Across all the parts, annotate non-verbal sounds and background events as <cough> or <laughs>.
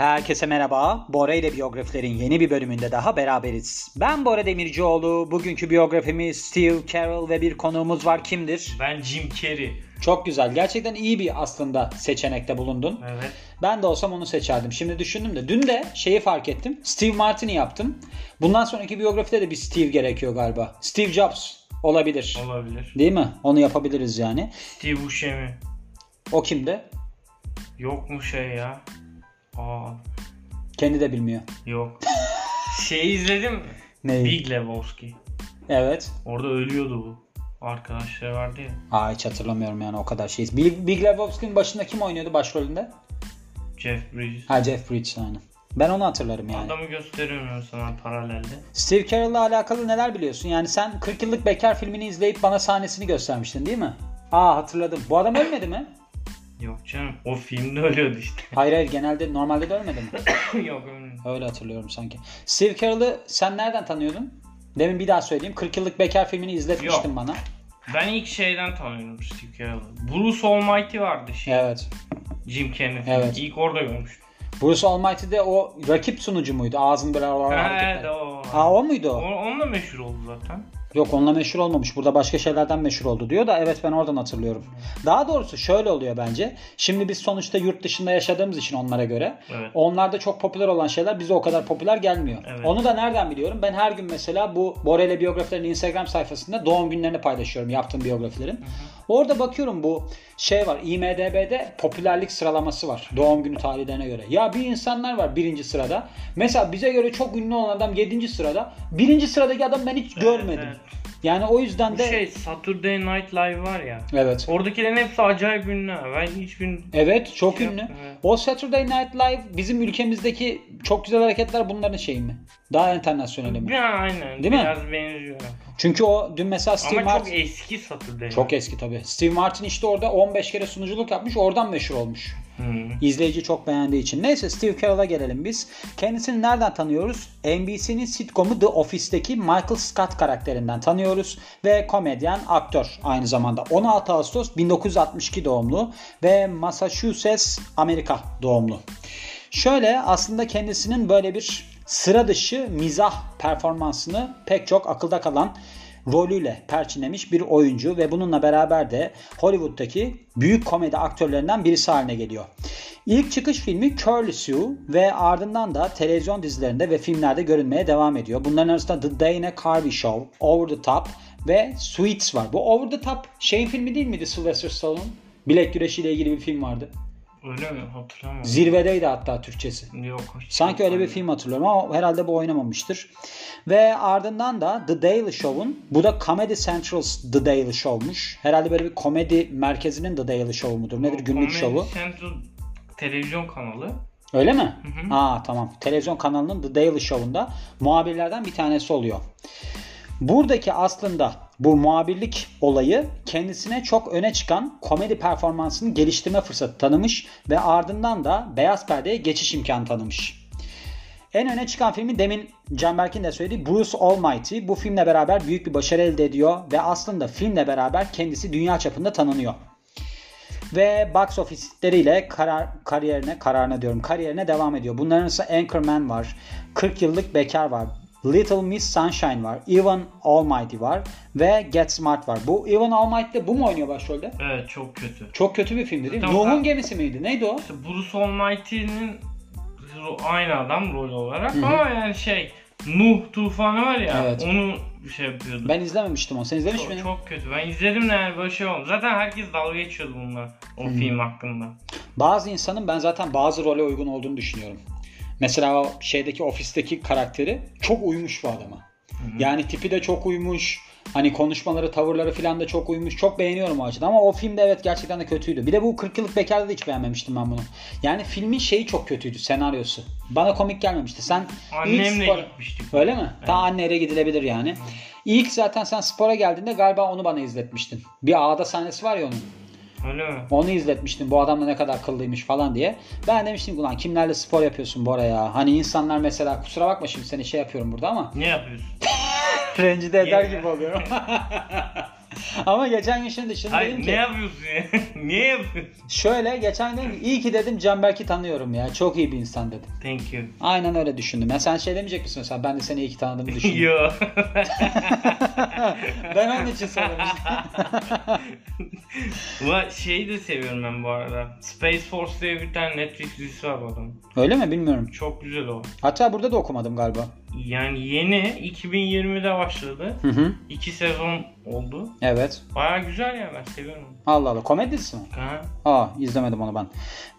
Herkese merhaba. Bora ile biyografilerin yeni bir bölümünde daha beraberiz. Ben Bora Demircioğlu. Bugünkü biyografimiz Steve Carell ve bir konuğumuz var. Kimdir? Ben Jim Carrey. Çok güzel. Gerçekten iyi bir aslında seçenekte bulundun. Evet. Ben de olsam onu seçerdim. Şimdi düşündüm de. Dün de şeyi fark ettim. Steve Martin'i yaptım. Bundan sonraki biyografide de bir Steve gerekiyor galiba. Steve Jobs olabilir. Olabilir. Değil mi? Onu yapabiliriz yani. Steve Buscemi. O kimde? Yok mu şey ya? Aa Kendi de bilmiyor. yok. şey izledim mi? Neyi? Big Lebowski. Evet. Orada ölüyordu bu. Arkadaşları vardı ya. Aa hiç hatırlamıyorum yani o kadar şey. Big, Big Lebowski'nin başında kim oynuyordu başrolünde? Jeff Bridges. Ha Jeff Bridges aynen. Ben onu hatırlarım yani. Adamı gösteriyorum sana paralelde. Steve Carell'la alakalı neler biliyorsun? Yani sen 40 yıllık bekar filmini izleyip bana sahnesini göstermiştin değil mi? Aa hatırladım. Bu adam ölmedi mi? Yok canım. O filmde <laughs> ölüyordu işte. Hayır hayır genelde normalde de ölmedi mi? <coughs> yok ölmedi. Öyle hatırlıyorum sanki. Steve Carell'ı sen nereden tanıyordun? Demin bir daha söyleyeyim. 40 yıllık bekar filmini izletmiştin Yok. bana. Ben ilk şeyden tanıyorum Steve Carell'ı. Bruce Almighty vardı şey. Evet. Jim Carrey filmi. Evet. İlk orada görmüştüm. Bruce Almighty'de o rakip sunucu muydu? Ağzın böyle Ha, evet hareketler. o. Aa o muydu o? O- Onunla meşhur oldu zaten. Yok onunla meşhur olmamış. Burada başka şeylerden meşhur oldu diyor da evet ben oradan hatırlıyorum. Daha doğrusu şöyle oluyor bence. Şimdi biz sonuçta yurt dışında yaşadığımız için onlara göre Evet. onlarda çok popüler olan şeyler bize o kadar popüler gelmiyor. Evet. Onu da nereden biliyorum? Ben her gün mesela bu Borele biyografilerin Instagram sayfasında doğum günlerini paylaşıyorum yaptığım biyografilerin. Orada bakıyorum bu şey var IMDB'de popülerlik sıralaması var doğum günü tarihlerine göre. Ya bir insanlar var birinci sırada. Mesela bize göre çok ünlü olan adam yedinci sırada. Birinci sıradaki adam ben hiç görmedim. evet. Yani o yüzden Bu de şey Saturday Night Live var ya. evet. Oradakilerin hepsi acayip ünlü. Ben hiçbir Evet çok Şey ünlü. yaptım, evet. O Saturday Night Live bizim ülkemizdeki çok güzel hareketler bunların şeyi mi? Daha internasyonel mi? Ya aynen. Değil mi? Biraz benziyor. Çünkü o dün mesela Steve Ama Martin çok eski Saturday. çok eski tabii. Steve Martin işte orada 15 kere sunuculuk yapmış. Oradan meşhur olmuş. Hmm. İzleyici çok beğendiği için. Neyse Steve Carell'a gelelim biz. Kendisini nereden tanıyoruz? NBC'nin sitcomu The Office'teki Michael Scott karakterinden tanıyoruz. Ve komedyen, aktör aynı zamanda. 16 Ağustos 1962 doğumlu ve Massachusetts, Amerika doğumlu. Şöyle aslında kendisinin böyle bir sıra dışı mizah performansını pek çok akılda kalan rolüyle perçinlemiş bir oyuncu ve bununla beraber de Hollywood'daki büyük komedi aktörlerinden birisi haline geliyor. İlk çıkış filmi Curly Sue ve ardından da televizyon dizilerinde ve filmlerde görünmeye devam ediyor. Bunların arasında The Dana Carvey Show, Over the Top ve Sweets var. Bu Over the Top şeyin filmi değil miydi Sylvester Stallone? Bilek güreşiyle ilgili bir film vardı. Öyle mi? Hatırlamıyorum. Zirvedeydi hatta Türkçesi. Yok. Sanki öyle bir film hatırlıyorum ama herhalde bu oynamamıştır. Ve ardından da The Daily Show'un bu da Comedy Central's The Daily Show'muş. Herhalde böyle bir komedi merkezinin The Daily Show mudur? Nedir günlük Comedy şovu? Central televizyon kanalı. Öyle mi? hı. Aa tamam. Televizyon kanalının The Daily Show'unda muhabirlerden bir tanesi oluyor. Buradaki aslında bu muhabirlik olayı kendisine çok öne çıkan komedi performansını geliştirme fırsatı tanımış ve ardından da beyaz perdeye geçiş imkanı tanımış. En öne çıkan filmi demin Canberk'in de söylediği Bruce Almighty. Bu filmle beraber büyük bir başarı elde ediyor ve aslında filmle beraber kendisi dünya çapında tanınıyor. Ve box office'leriyle karar, kariyerine, kararına diyorum, kariyerine devam ediyor. Bunların arasında Anchorman var, 40 yıllık bekar var, Little Miss Sunshine var, Evan Almighty var ve Get Smart var. Bu Evan Almighty'de bu mu oynuyor başrolde? Evet çok kötü. Çok kötü bir filmdi değil mi? Tamam. Nuh'un gemisi miydi? Neydi o? İşte Bruce Almighty'nin aynı adam rol olarak ama yani şey Nuh tufanı var ya Evet. onu şey yapıyordu. Ben izlememiştim onu. Sen izlemiş miydin? çok kötü. Ben izledim de yani böyle şey oldu. Zaten herkes dalga geçiyordu bununla o film hakkında. Bazı insanın ben zaten bazı role uygun olduğunu düşünüyorum. Mesela şeydeki ofisteki karakteri çok uymuş bu adama. Yani tipi de çok uymuş. Hani konuşmaları, tavırları falan da çok uymuş. Çok beğeniyorum o açıdan ama o filmde evet gerçekten de kötüydü. Bir de bu 40 yıllık bekarda da hiç beğenmemiştim ben bunu. Yani filmin şeyi çok kötüydü, senaryosu. Bana komik gelmemişti. Sen Annemle spor- gitmiştik. Öyle mi? Ta anneyle gidilebilir yani. İlk zaten sen spora geldiğinde galiba onu bana izletmiştin. Bir ağda sahnesi var ya onun. Öyle mi? Onu izletmiştim. Bu adam da ne kadar kıllıymış falan diye. Ben demiştim ulan kimlerle spor yapıyorsun Bora ya? Hani insanlar mesela kusura bakma şimdi seni şey yapıyorum burada ama Ne yapıyorsun? <laughs> rencide eder gibi oluyorum. <laughs> <laughs> Ama geçen gün şimdi şunu Hayır dedim ne ki yapıyorsun ya? <laughs> Niye yapıyorsun? şöyle geçen gün iyi ki dedim Canberk'i tanıyorum ya. Çok iyi bir insan dedim. Thank you. Aynen öyle düşündüm. Ya sen şey demeyecek misin mesela ben de seni iyi ki tanıdığımı <laughs> düşündüm. Yo. ben onun için söylemiştim. Ulan şeyi de seviyorum ben bu arada. Space Force diye bir tane Netflix dizisi var bu adamın. öyle mi bilmiyorum. Çok güzel o. Hatta burada da okumadım galiba. Yani yeni 2020'de başladı. Hı hı. İki sezon oldu. Evet. Baya güzel ya ben seviyorum. Allah Allah. Komedi dizisi mi? Ha. Aa izlemedim onu ben.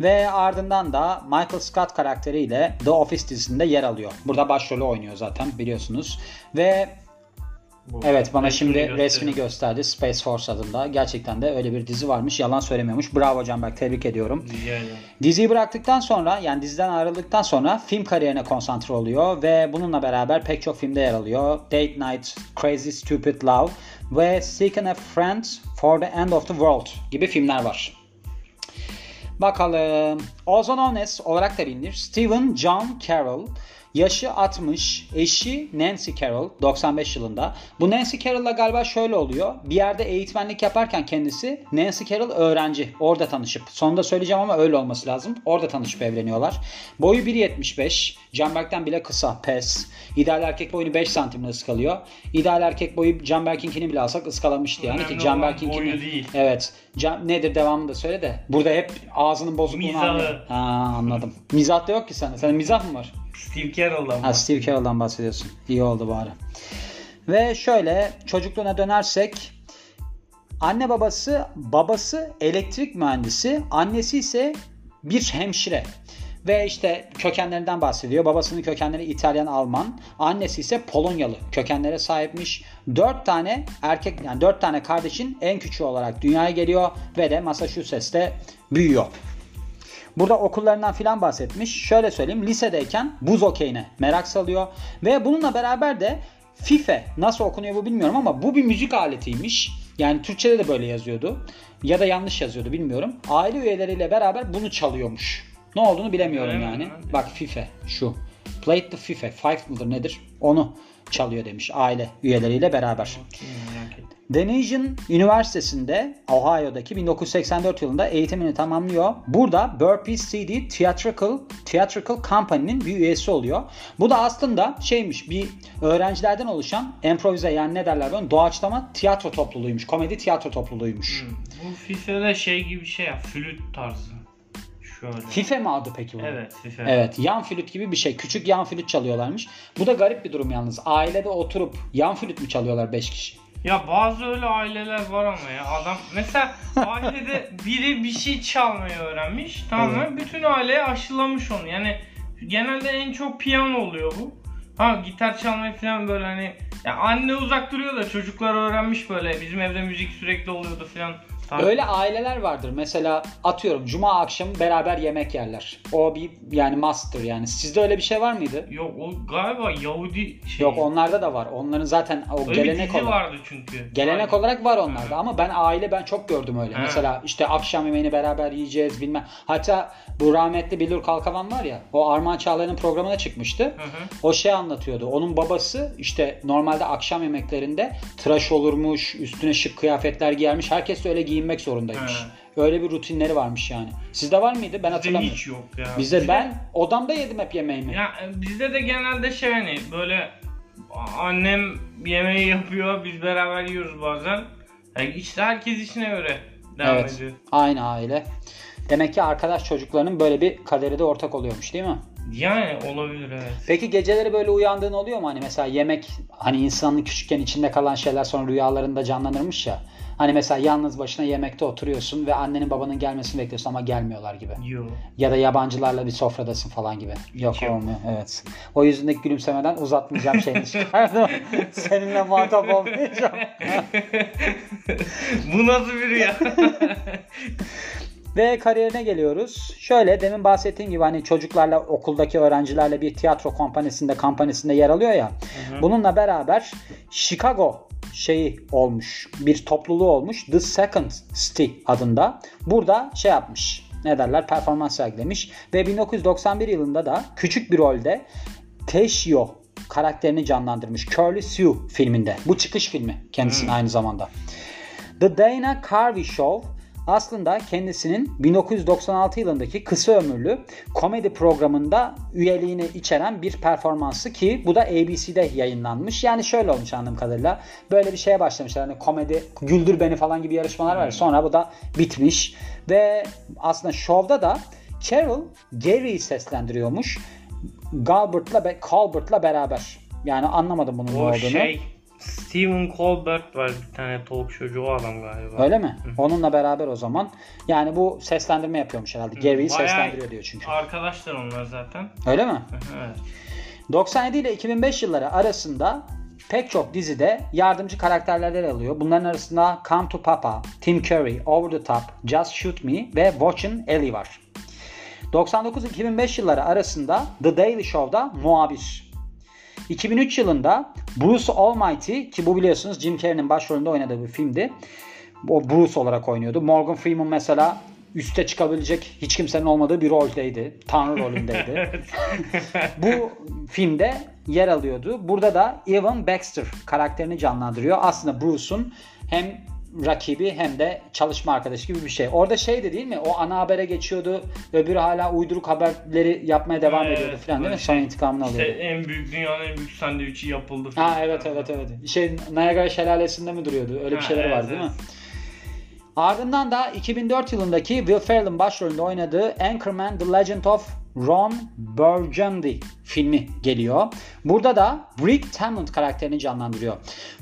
Ve ardından da Michael Scott karakteriyle The Office dizisinde yer alıyor. Burada başrolü oynuyor zaten biliyorsunuz. Ve Bu. evet bana Resmini şimdi gösterin. resmini gösterdi Space Force adında. Gerçekten de öyle bir dizi varmış. Yalan söylemiyormuş. Bravo Canberk tebrik ediyorum. Ederim. Diziyi bıraktıktan sonra yani diziden ayrıldıktan sonra film kariyerine konsantre oluyor ve bununla beraber pek çok filmde yer alıyor. Date Night, Crazy Stupid Love ve Seeking a Friend for the End of the World gibi filmler var. Bakalım. Known as olarak da bilinir. Stephen John Carroll. Yaşı 60, eşi Nancy Carroll 95 yılında. Bu Nancy Carroll'la galiba şöyle oluyor. Bir yerde eğitmenlik yaparken kendisi Nancy Carroll öğrenci. Orada tanışıp. Sonunda söyleyeceğim ama öyle olması lazım. Orada tanışıp evleniyorlar. Boyu 1.75. Canberk'ten bile kısa. Pes. İdeal erkek boyunu 5 santimle ıskalıyor. İdeal erkek boyu Canberk'inkini bile alsak ıskalamıştı yani Önemli ki Canberk'inkini. değil. Evet. Can, nedir devamını da söyle de. Burada hep ağzının bozukluğunu Mizahı. Ha anladım. Mizah da yok ki sende. Senin mizah mı var? Steve Carell'dan Ha, Steve Carell'dan bahsediyorsun. İyi oldu bari. Ve şöyle çocukluğuna dönersek anne babası babası elektrik mühendisi annesi ise bir hemşire. Ve işte kökenlerinden bahsediyor. Babasının kökenleri İtalyan, Alman. Annesi ise Polonyalı kökenlere sahipmiş. Dört tane erkek yani dört tane kardeşin en küçüğü olarak dünyaya geliyor ve de Massachusetts'te büyüyor. Burada okullarından filan bahsetmiş. Şöyle söyleyeyim lisedeyken buz okeyine merak salıyor. Ve bununla beraber de FIFA nasıl okunuyor bu bilmiyorum ama bu bir müzik aletiymiş. Yani Türkçe'de de böyle yazıyordu. Ya da yanlış yazıyordu bilmiyorum. Aile üyeleriyle beraber bunu çalıyormuş. Ne olduğunu bilemiyorum mi? yani. Hadi. Bak FIFA şu. Play the FIFA. Five mıdır nedir? Onu çalıyor demiş aile üyeleriyle beraber. Merak Denison Üniversitesi'nde Ohio'daki 1984 yılında eğitimini tamamlıyor. Burada Burpee CD Theatrical Theatrical Company'nin bir üyesi oluyor. Bu da aslında şeymiş bir öğrencilerden oluşan improvize yani ne derler bunu doğaçlama tiyatro topluluğuymuş. Komedi tiyatro topluluğuymuş. Hmm. Bu FIFA'da şey gibi bir şey ya. Flüt tarzı. Şöyle. FIFA mı adı peki bu? Evet FIFA. Evet yan flüt gibi bir şey. Küçük yan flüt çalıyorlarmış. Bu da garip bir durum yalnız. Ailede oturup yan flüt mü çalıyorlar 5 kişi? Ya bazı öyle aileler var ama ya adam mesela ailede biri bir şey çalmayı öğrenmiş tamam mı? Bütün aileye aşılamış onu. Yani genelde en çok piyano oluyor bu. Ha gitar çalmayı falan böyle hani ya anne uzak duruyor da çocuklar öğrenmiş böyle. Bizim evde müzik sürekli oluyordu falan. Tabii. Öyle aileler vardır. Mesela atıyorum cuma akşamı beraber yemek yerler. O bir yani master yani. Sizde öyle bir şey var mıydı? Yok o galiba Yahudi şey. Yok onlarda da var. Onların zaten o Öyle bir gelenek dizi olarak. vardı çünkü. Gelenek Aynen. olarak var onlarda Hı. ama ben aile ben çok gördüm öyle. Hı. Mesela işte akşam yemeğini beraber yiyeceğiz bilmem. Hatta bu rahmetli Bilur Kalkavan var ya o Armağan Çağlayan'ın programına çıkmıştı. Hı hı. O şey anlatıyordu. Onun babası işte normalde akşam yemeklerinde tıraş olurmuş, üstüne şık kıyafetler giyermiş. Herkes öyle giyinmek zorundaymış. He. Öyle bir rutinleri varmış yani. Sizde var mıydı? Ben Bizde hatırlamıyorum. hiç yok ya. Bizde ben odamda yedim hep yemeğimi. Ya e, bizde de genelde şey hani böyle annem yemeği yapıyor biz beraber yiyoruz bazen. Yani işte herkes işine göre devam evet. ediyor. Aynı aile. Demek ki arkadaş çocuklarının böyle bir kaderi de ortak oluyormuş değil mi? Yani olabilir evet. Peki geceleri böyle uyandığın oluyor mu? Hani mesela yemek hani insanın küçükken içinde kalan şeyler sonra rüyalarında canlanırmış ya. Hani mesela yalnız başına yemekte oturuyorsun ve annenin babanın gelmesini bekliyorsun ama gelmiyorlar gibi. Yok. Ya da yabancılarla bir sofradasın falan gibi. Yok yok. olmuyor. Evet. O yüzündeki gülümsemeden uzatmayacağım şeyini çıkardım. <laughs> Seninle muhatap olmayacağım. Bu nasıl bir rüya? <laughs> Ve kariyerine geliyoruz. Şöyle demin bahsettiğim gibi hani çocuklarla okuldaki öğrencilerle bir tiyatro kompanyasında kampanyasında yer alıyor ya. Bununla beraber Chicago şeyi olmuş. Bir topluluğu olmuş. The Second City adında. Burada şey yapmış. Ne derler? Performans sergilemiş. Ve 1991 yılında da küçük bir rolde Teşio karakterini canlandırmış. Curly Sue filminde. Bu çıkış filmi kendisinin aynı zamanda. The Dana Carvey Show aslında kendisinin 1996 yılındaki kısa ömürlü komedi programında üyeliğini içeren bir performansı ki bu da ABC'de yayınlanmış. Yani şöyle olmuş anladığım kadarıyla. Böyle bir şeye başlamışlar. Hani komedi güldür beni falan gibi yarışmalar var. Sonra bu da bitmiş. Ve aslında şovda da Carol Gary'i seslendiriyormuş. Galbert'la be- Colbert'la beraber. Yani anlamadım bunun ne olduğunu. şey Stephen Colbert var bir tane talk showcu o adam galiba. Öyle mi? Onunla beraber o zaman. Yani bu seslendirme yapıyormuş herhalde. Gary'i seslendiriyor diyor çünkü. Arkadaşlar onlar zaten. Öyle mi? evet. 97 ile 2005 yılları arasında pek çok dizide yardımcı karakterler yer alıyor. Bunların arasında Come to Papa, Tim Curry, Over the Top, Just Shoot Me ve Watchin' Ellie var. 99-2005 yılları arasında The Daily Show'da muhabir. 2003 yılında Bruce Almighty ki bu biliyorsunuz Jim Carrey'nin başrolünde oynadığı bir filmdi. O Bruce olarak oynuyordu. Morgan Freeman mesela üste çıkabilecek hiç kimsenin olmadığı bir roldeydi. Tanrı rolündeydi. <laughs> bu filmde yer alıyordu. Burada da Evan Baxter karakterini canlandırıyor. Aslında Bruce'un hem rakibi hem de çalışma arkadaşı gibi bir şey. Orada şeydi değil mi? O ana habere geçiyordu. Öbürü hala uyduruk haberleri yapmaya devam Evet, ediyordu falan değil mi? böyle Sonra şey, intikamını İşte alıyordu. en büyük dünyanın en büyük sandviçi yapıldı. Ha falan. evet evet evet. Şey Niagara şelalesinde mi duruyordu? Öyle bir Ha, şeyleri evet, var değil mi? evet. Ardından da 2004 yılındaki Will Ferrell'in başrolünde oynadığı Anchorman The Legend of Ron Burgundy filmi geliyor. Burada da Rick Tamland karakterini canlandırıyor.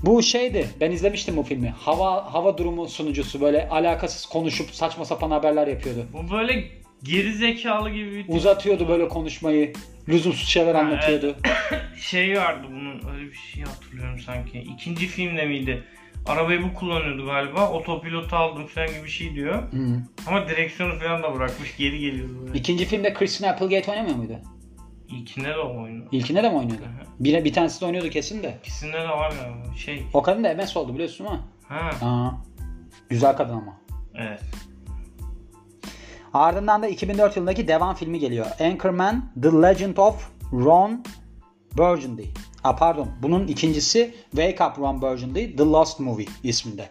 Bu şeydi ben izlemiştim bu filmi. Hava hava durumu sunucusu böyle alakasız konuşup saçma sapan haberler yapıyordu. Bu böyle geri zekalı gibi bir tip. Uzatıyordu böyle konuşmayı. Lüzumsuz şeyler Ha, anlatıyordu. <coughs> şey vardı bunun öyle bir şey hatırlıyorum sanki. İkinci filmde miydi? Arabayı bu kullanıyordu galiba. Otopilotu aldım falan gibi bir şey diyor. Hı. Ama direksiyonu falan da bırakmış geri geliyordu böyle. İkinci filmde Christina Applegate oynamıyor muydu? İlkinde de o oyunu. İlkinde de mi oynuyordu? Bir, bir tanesi de oynuyordu kesin de. İkisinde de var galiba. Şey. O kadın da MS oldu biliyorsun ama. Ha. Aa, güzel kadın ama. Evet. Ardından da 2004 yılındaki devam filmi geliyor. Anchorman The Legend of Ron Burgundy. Ha pardon. Bunun ikincisi Wake Up Ron Burgundy The Lost Movie isminde.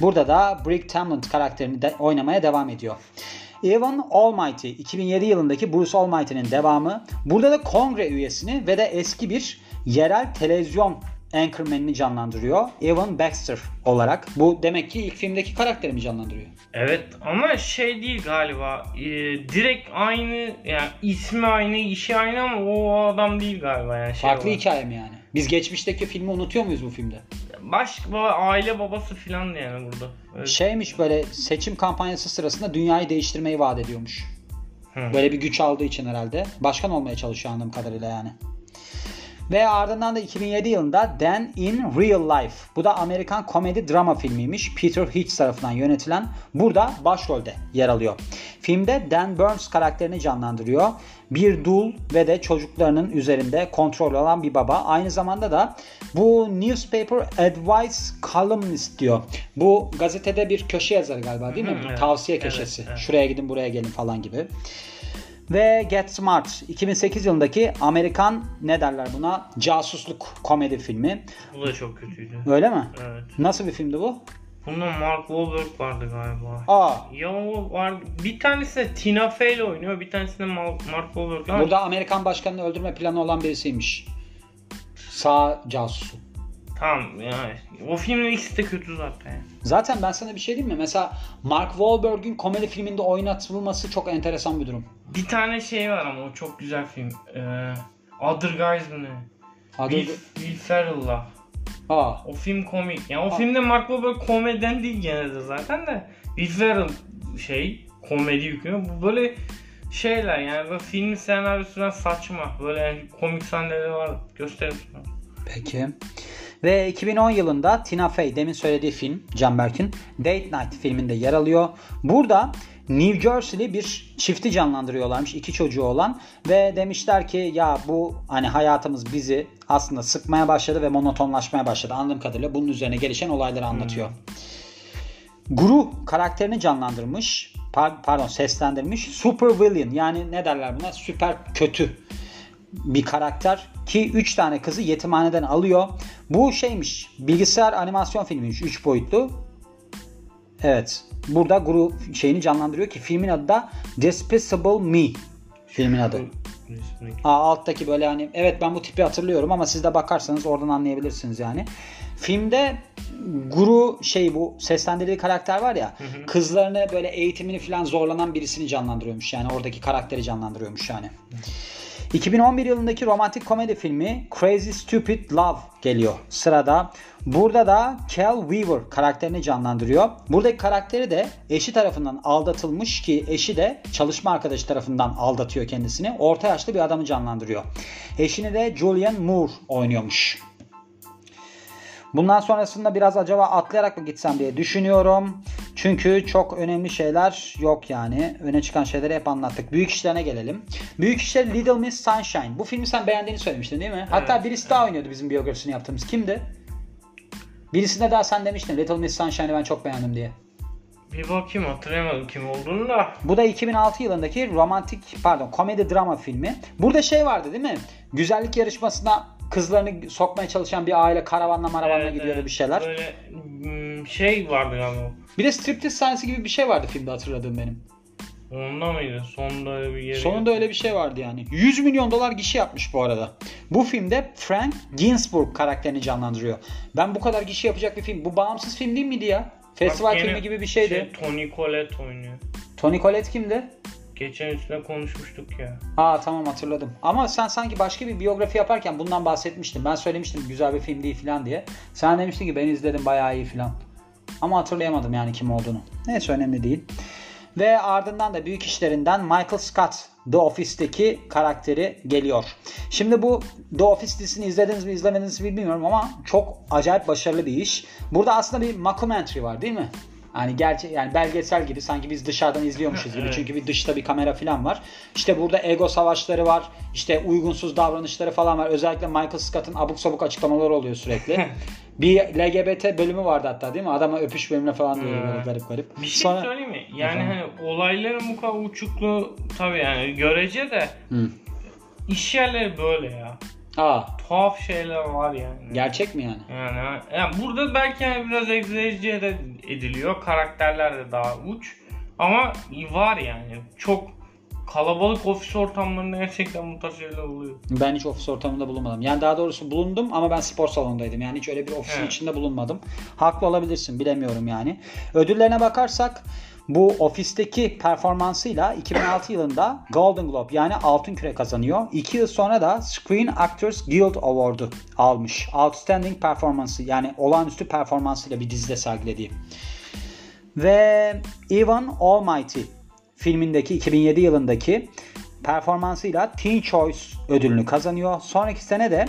Burada da Brick Tamland karakterini de oynamaya devam ediyor. Evan Almighty 2007 yılındaki Bruce Almighty'nin devamı. Burada da kongre üyesini ve de eski bir yerel televizyon anchorman'ini canlandırıyor. Evan Baxter olarak. Bu demek ki ilk filmdeki karakteri mi canlandırıyor? Evet ama şey değil galiba. Ee, direkt aynı yani ismi aynı, işi aynı ama o adam değil galiba yani. Şey Farklı olarak. hikaye mi yani? Biz geçmişteki filmi unutuyor muyuz bu filmde? Baş baba, aile babası falan yani burada. Evet. Şeymiş böyle seçim kampanyası sırasında dünyayı değiştirmeyi vaat ediyormuş. Hı. Böyle bir güç aldığı için herhalde. Başkan olmaya çalışıyor anladığım kadarıyla yani. Ve ardından da 2007 yılında Dan in Real Life. Bu da Amerikan komedi drama filmiymiş. Peter Hitch tarafından yönetilen. Burada başrolde yer alıyor. Filmde Dan Burns karakterini canlandırıyor. Bir dul ve de çocuklarının üzerinde kontrol olan bir baba. Aynı zamanda da bu newspaper advice columnist diyor. Bu gazetede bir köşe yazarı galiba değil mi? Tavsiye köşesi. Şuraya gidin buraya gelin falan gibi. Ve Get Smart 2008 yılındaki Amerikan ne derler buna casusluk komedi filmi. Bu da çok kötüydü. Öyle mi? Evet. Nasıl bir filmdi bu? Bunda Mark Wahlberg vardı galiba. Aa Ya o var. Bir tanesi de Tina Fey ile oynuyor. Bir tanesi de Mark Wahlberg. Burada Amerikan başkanını öldürme planı olan birisiymiş. Sağ casusu. Tamam yani. O filmin ikisi de kötü zaten. Zaten ben sana bir şey diyeyim mi? Mesela Mark Wahlberg'ün komedi filminde oynatılması çok enteresan bir durum. Bir tane şey var ama o çok güzel film. Ee, Other Guys mı ne? Adı... Will, Will Ferrell'la. Aa, O film komik. Yani o filmde Mark Wahlberg komedyen değil gene de zaten de. Will Ferrell şey komedi yüklüyor. Bu böyle şeyler yani böyle film senaryosundan saçma. Böyle yani komik sahneleri var. Gösterim sana. Peki. Ve 2010 yılında Tina Fey demin söylediği film Canberk'in Date Night filminde yer alıyor. Burada New Jersey'li bir çifti canlandırıyorlarmış. iki çocuğu olan ve demişler ki ya bu hani hayatımız bizi aslında sıkmaya başladı ve monotonlaşmaya başladı. Anladığım kadarıyla bunun üzerine gelişen olayları anlatıyor. Guru karakterini canlandırmış. par- Pardon seslendirmiş. Super villain yani ne derler buna? Süper kötü bir karakter ki 3 tane kızı yetimhaneden alıyor. Bu şeymiş bilgisayar animasyon filmiymiş 3 boyutlu. Evet. Burada Guru şeyini canlandırıyor ki filmin adı da Despicable Me. Filmin adı. Aa, alttaki böyle hani evet ben bu tipi hatırlıyorum ama siz de bakarsanız oradan anlayabilirsiniz yani. Filmde Guru şey bu seslendirdiği karakter var ya kızlarını böyle eğitimini falan zorlanan birisini canlandırıyormuş yani oradaki karakteri canlandırıyormuş yani. 2011 yılındaki romantik komedi filmi Crazy Stupid Love geliyor sırada. Burada da Cal Weaver karakterini canlandırıyor. Buradaki karakteri de eşi tarafından aldatılmış ki eşi de çalışma arkadaşı tarafından aldatıyor kendisini. Orta yaşlı bir adamı canlandırıyor. Eşini de Julian Moore oynuyormuş. Bundan sonrasında biraz acaba atlayarak mı gitsem diye düşünüyorum. Çünkü çok önemli şeyler yok yani. Öne çıkan şeyleri hep anlattık. Büyük işlerine gelelim. Büyük işler Little Miss Sunshine. Bu filmi sen beğendiğini söylemiştin değil mi? Hatta Evet, birisi daha oynuyordu bizim biyografisini yaptığımız. Kimdi? Birisine daha sen demiştin Little Miss Sunshine'ı ben çok beğendim diye. Bir bakayım hatırlayamadım kim olduğunu da. Bu da 2006 yılındaki romantik pardon komedi drama filmi. Burada şey vardı değil mi? Güzellik yarışmasına kızlarını sokmaya çalışan bir aile karavanla maravanla Evet, gidiyordu evet. bir şeyler. Böyle hmm, şey vardı galiba. Bir de striptiz sahnesi gibi bir şey vardı filmde hatırladığım benim. Onda mıydı? Sonunda öyle bir yere. Sonunda öyle bir şey vardı yani. 100 milyon dolar gişi yapmış bu arada. Bu filmde Frank Ginsburg karakterini canlandırıyor. Ben bu kadar gişi yapacak bir film. Bu bağımsız film değil miydi ya? Festival Bak, filmi gibi bir şeydi. Şey, Tony Collette oynuyor. Tony Collette kimdi? Geçen üstüne konuşmuştuk ya. Aa tamam hatırladım. Ama sen sanki başka bir biyografi yaparken bundan bahsetmiştin. Ben söylemiştim güzel bir film değil falan diye. Sen demiştin ki ben izledim bayağı iyi falan. Ama hatırlayamadım yani kim olduğunu. Neyse önemli değil. Ve ardından da büyük işlerinden Michael Scott The Office'teki karakteri geliyor. Şimdi bu The Office dizisini izlediniz mi izlemediniz mi bilmiyorum ama çok acayip başarılı bir iş. Burada aslında bir mockumentary var değil mi? Yani gerçek yani belgesel gibi sanki biz dışarıdan izliyormuşuz gibi. Evet. Çünkü bir dışta bir kamera falan var. İşte burada ego savaşları var. İşte uygunsuz davranışları falan var. Özellikle Michael Scott'ın abuk sabuk açıklamaları oluyor sürekli. <laughs> bir LGBT bölümü vardı hatta değil mi? Adama öpüş bölümüne falan diyor böyle Hmm. garip garip. Bir şey Sonra- söyleyeyim mi? Yani Efendim? hani olayların bu kadar uçukluğu tabii yani görece de Hı. iş yerleri böyle ya. Aa, Tuhaf şeyler var yani. gerçek mi yani? Yani, yani burada belki yani biraz egzajere de ediliyor. Karakterler de daha uç. Ama var yani. Çok kalabalık ofis ortamlarında gerçekten bu tarz şeyler oluyor. Ben hiç ofis ortamında bulunmadım. Yani daha doğrusu bulundum ama ben spor salonundaydım. Yani hiç öyle bir ofisin Evet. içinde bulunmadım. Haklı olabilirsin bilemiyorum yani. Ödüllerine bakarsak bu ofisteki performansıyla 2006 yılında Golden Globe yani Altın Küre kazanıyor. 2 yıl sonra da Screen Actors Guild Award'u almış. Outstanding performansı yani olağanüstü performansıyla bir dizide sergilediği. Ve Evan Almighty filmindeki 2007 yılındaki performansıyla Teen Choice ödülünü kazanıyor. Sonraki sene de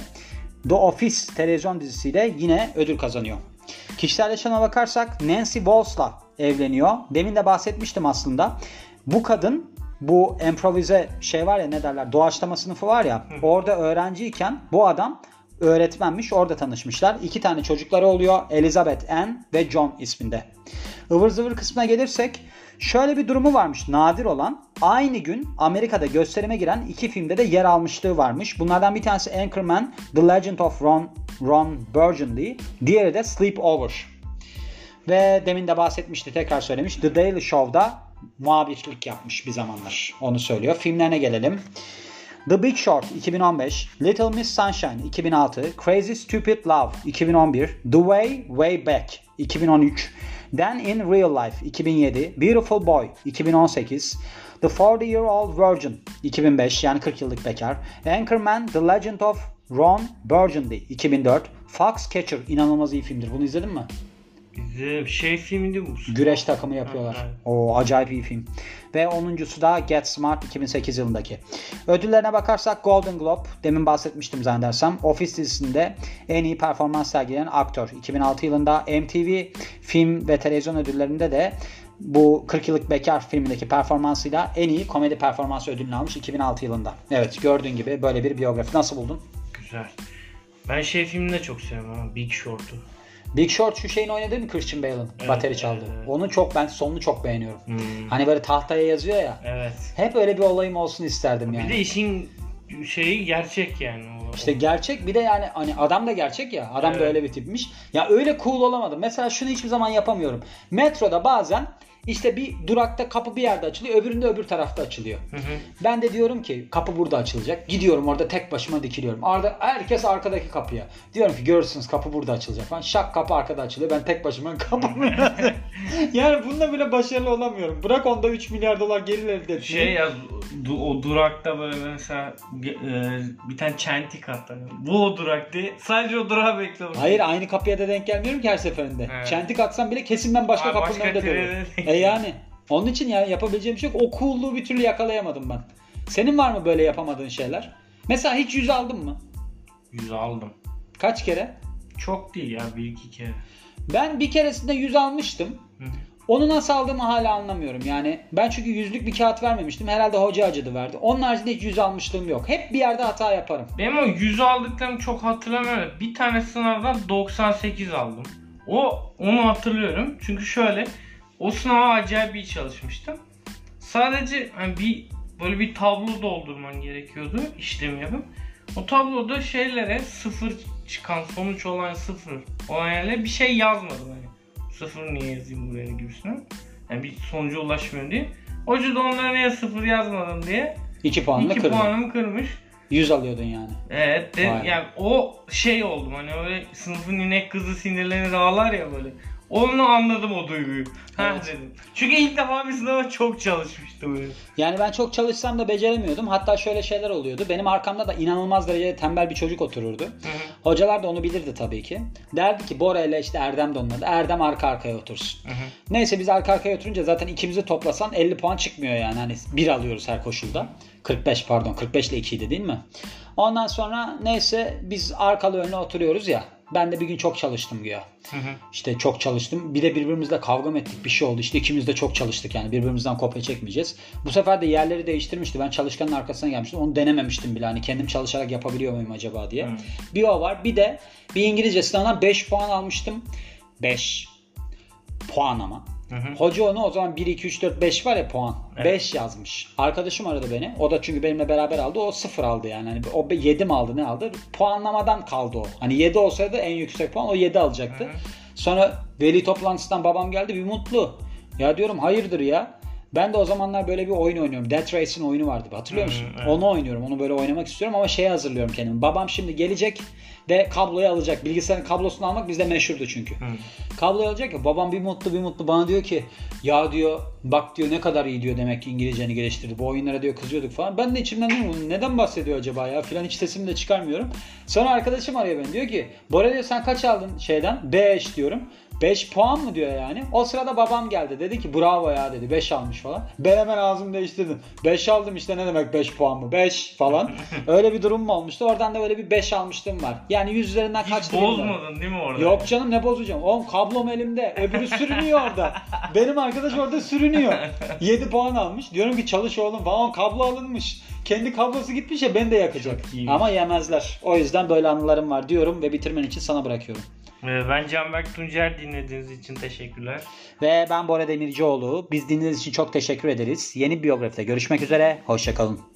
The Office televizyon dizisiyle yine ödül kazanıyor. Kişisel yaşamına bakarsak Nancy Walsh'la evleniyor. Demin de bahsetmiştim aslında. Bu kadın bu improvize şey var ya ne derler doğaçlama sınıfı var ya orada öğrenciyken bu adam öğretmenmiş orada tanışmışlar. İki tane çocukları oluyor Elizabeth Ann ve John isminde. Ivır zıvır kısmına gelirsek şöyle bir durumu varmış nadir olan. Aynı gün Amerika'da gösterime giren iki filmde de yer almışlığı varmış. Bunlardan bir tanesi Anchorman, The Legend of Ron, Ron Burgundy. Diğeri de Sleepover. Ve demin de bahsetmişti tekrar söylemiş. The Daily Show'da muhabirlik yapmış bir zamanlar. Onu söylüyor. Filmlerine gelelim. The Big Short 2015, Little Miss Sunshine 2006, Crazy Stupid Love 2011, The Way Way Back 2013, Then in Real Life 2007, Beautiful Boy 2018, The 40 Year Old Virgin 2005 yani 40 yıllık bekar, Anchorman The Legend of Ron Burgundy 2004, Foxcatcher inanılmaz iyi filmdir. Bunu izledin mi? Bize şey filmdi bu. Güreş takımı yapıyorlar. Evet. O acayip iyi film. Ve 10.sü da Get Smart 2008 yılındaki. Ödüllerine bakarsak Golden Globe, demin bahsetmiştim zannedersem. Office dizisinde en iyi performans sergileyen aktör. 2006 yılında MTV film ve televizyon ödüllerinde de bu 40 yıllık bekar filmindeki performansıyla en iyi komedi performansı ödülünü almış 2006 yılında. Evet gördüğün gibi böyle bir biyografi. Nasıl buldun? Güzel. Ben şey filmini de çok seviyorum ama Big Short'u. Big Short şu şeyin oynadığı mı Christian Bale'ın Evet, bateri çaldı. evet, evet. Onun çok ben sonunu çok beğeniyorum. Hmm. Hani böyle tahtaya yazıyor ya. Evet. Hep öyle bir olayım olsun isterdim yani. Bir de işin şeyi gerçek yani. İşte gerçek bir de yani hani adam da gerçek ya. Adam da Evet. öyle bir tipmiş. Ya öyle cool olamadım. Mesela şunu hiçbir zaman yapamıyorum. Metroda bazen işte bir durakta kapı bir yerde açılıyor, öbüründe öbür tarafta açılıyor. Hı hı. Ben de diyorum ki kapı burada açılacak. Gidiyorum orada tek başıma dikiliyorum. Arada herkes arkadaki kapıya. Diyorum ki görürsünüz kapı burada açılacak falan. Şak kapı arkada açılıyor. Ben tek başıma <laughs> kapımı <laughs> Yani bunda bile başarılı olamıyorum. Bırak onda 3 milyar dolar gelir elde etmeyi. Şey ya du- o durakta böyle mesela e, bir tane çentik attı. Bu o durak diye. Sadece o durağı bekliyorum. Hayır aynı kapıya da denk gelmiyorum ki her seferinde. Evet. Çentik atsam bile kesin ben başka Aa, kapının başka önünde duruyorum. Yani. Onun için yani yapabileceğim bir şey yok. O coolluğu bir türlü yakalayamadım ben. Senin var mı böyle yapamadığın şeyler? Mesela hiç yüz aldın mı? Yüz aldım. Kaç kere? Çok değil ya bir iki kere. Ben bir keresinde yüz almıştım. Hı. Onu nasıl aldığımı hala anlamıyorum. Yani ben çünkü yüzlük bir kağıt vermemiştim. Herhalde hoca acıdı verdi. Onun haricinde hiç yüz almışlığım yok. Hep bir yerde hata yaparım. Benim o 100 aldıklarımı çok hatırlamıyorum. Bir tane sınavdan 98 aldım. O onu hatırlıyorum. Çünkü şöyle o sınava acayip iyi çalışmıştım. Sadece hani bir böyle bir tablo doldurman gerekiyordu işlem yapıp. O tabloda şeylere sıfır çıkan sonuç olan sıfır olan yerlere bir şey yazmadım hani. Sıfır niye yazayım buraya gibisinden. Yani bir sonuca ulaşmıyorum diye. Hoca da onlara niye sıfır yazmadım diye 2 puanla 2 kırdım. puanımı kırmış. 100 alıyordun yani. Evet de, Vay. yani o şey oldum hani öyle sınıfın inek kızı sinirlenir ağlar ya böyle. Onu anladım o duyguyu. Ha Evet. dedim. Çünkü ilk defa bir sınava çok çalışmıştım. Yani ben çok çalışsam da beceremiyordum. Hatta şöyle şeyler oluyordu. Benim arkamda da inanılmaz derecede tembel bir çocuk otururdu. Hı hı. Hocalar da onu bilirdi tabii ki. Derdi ki Bora ile işte Erdem de onun adı. Erdem arka arkaya otursun. Hı hı. Neyse biz arka arkaya oturunca zaten ikimizi toplasan 50 puan çıkmıyor yani. Hani bir alıyoruz her koşulda. 45 pardon 45 ile 2'ydi değil mi? Ondan sonra neyse biz arkalı önüne oturuyoruz ya. Ben de bir gün çok çalıştım güya. Hı hı. İşte çok çalıştım. Bir de birbirimizle kavga mı ettik bir şey oldu. İşte ikimiz de çok çalıştık yani birbirimizden kopya çekmeyeceğiz. Bu sefer de yerleri değiştirmişti. Ben çalışkanın arkasına gelmiştim. Onu denememiştim bile. Hani kendim çalışarak yapabiliyor muyum acaba diye. Hı. Bir o var. Bir de bir İngilizce sınavından 5 puan almıştım. 5 puan ama. Hı hı. Hoca onu o zaman 1, 2, 3, 4, 5 var ya puan. Evet. 5 yazmış. Arkadaşım aradı beni. O da çünkü benimle beraber aldı. O 0 aldı yani. Hani o 7 mi aldı ne aldı? Puanlamadan kaldı o. Hani 7 olsaydı en yüksek puan o 7 alacaktı. Hı hı. Sonra veli toplantısından babam geldi bir mutlu. Ya diyorum hayırdır ya. Ben de o zamanlar böyle bir oyun oynuyorum. Death Race'in oyunu vardı. Hatırlıyor musun? evet. Onu oynuyorum. Onu böyle oynamak istiyorum ama şeye hazırlıyorum kendimi. Babam şimdi gelecek ve kabloyu alacak. Bilgisayarın kablosunu almak bizde meşhurdu çünkü. Hı. Kabloyu alacak ya babam bir mutlu bir mutlu bana diyor ki ya diyor bak diyor ne kadar iyi diyor demek ki İngilizceni geliştirdi. Bu oyunlara diyor kızıyorduk falan. Ben de içimden diyorum neden bahsediyor acaba ya filan hiç sesimi de çıkarmıyorum. Sonra arkadaşım arıyor beni diyor ki Bora diyor sen kaç aldın şeyden? 5 diyorum. 5 puan mı diyor yani. O sırada babam geldi. Dedi ki bravo ya dedi. 5 almış falan. Ben hemen ağzımı değiştirdim. 5 aldım işte ne demek 5 puan mı? 5 falan. <laughs> Öyle bir durum mu olmuştu? Oradan da böyle bir 5 almıştım var. Yani 100 üzerinden Hiç kaçtı bozmadın değil mi orada? Yok canım ne bozacağım. Oğlum kablom elimde. Öbürü sürünüyor orada. <laughs> Benim arkadaş orada sürünüyor. 7 puan almış. Diyorum ki çalış oğlum falan. Kablo alınmış. Kendi kablosu gitmiş ya beni de yakacak. Ama yemezler. O yüzden böyle anılarım var diyorum ve bitirmen için sana bırakıyorum. Ee, Ben Canberk Tuncer dinlediğiniz için teşekkürler. Ve ben Bora Demircioğlu. Biz dinlediğiniz için çok teşekkür ederiz. Yeni biyografide görüşmek üzere. Hoşçakalın.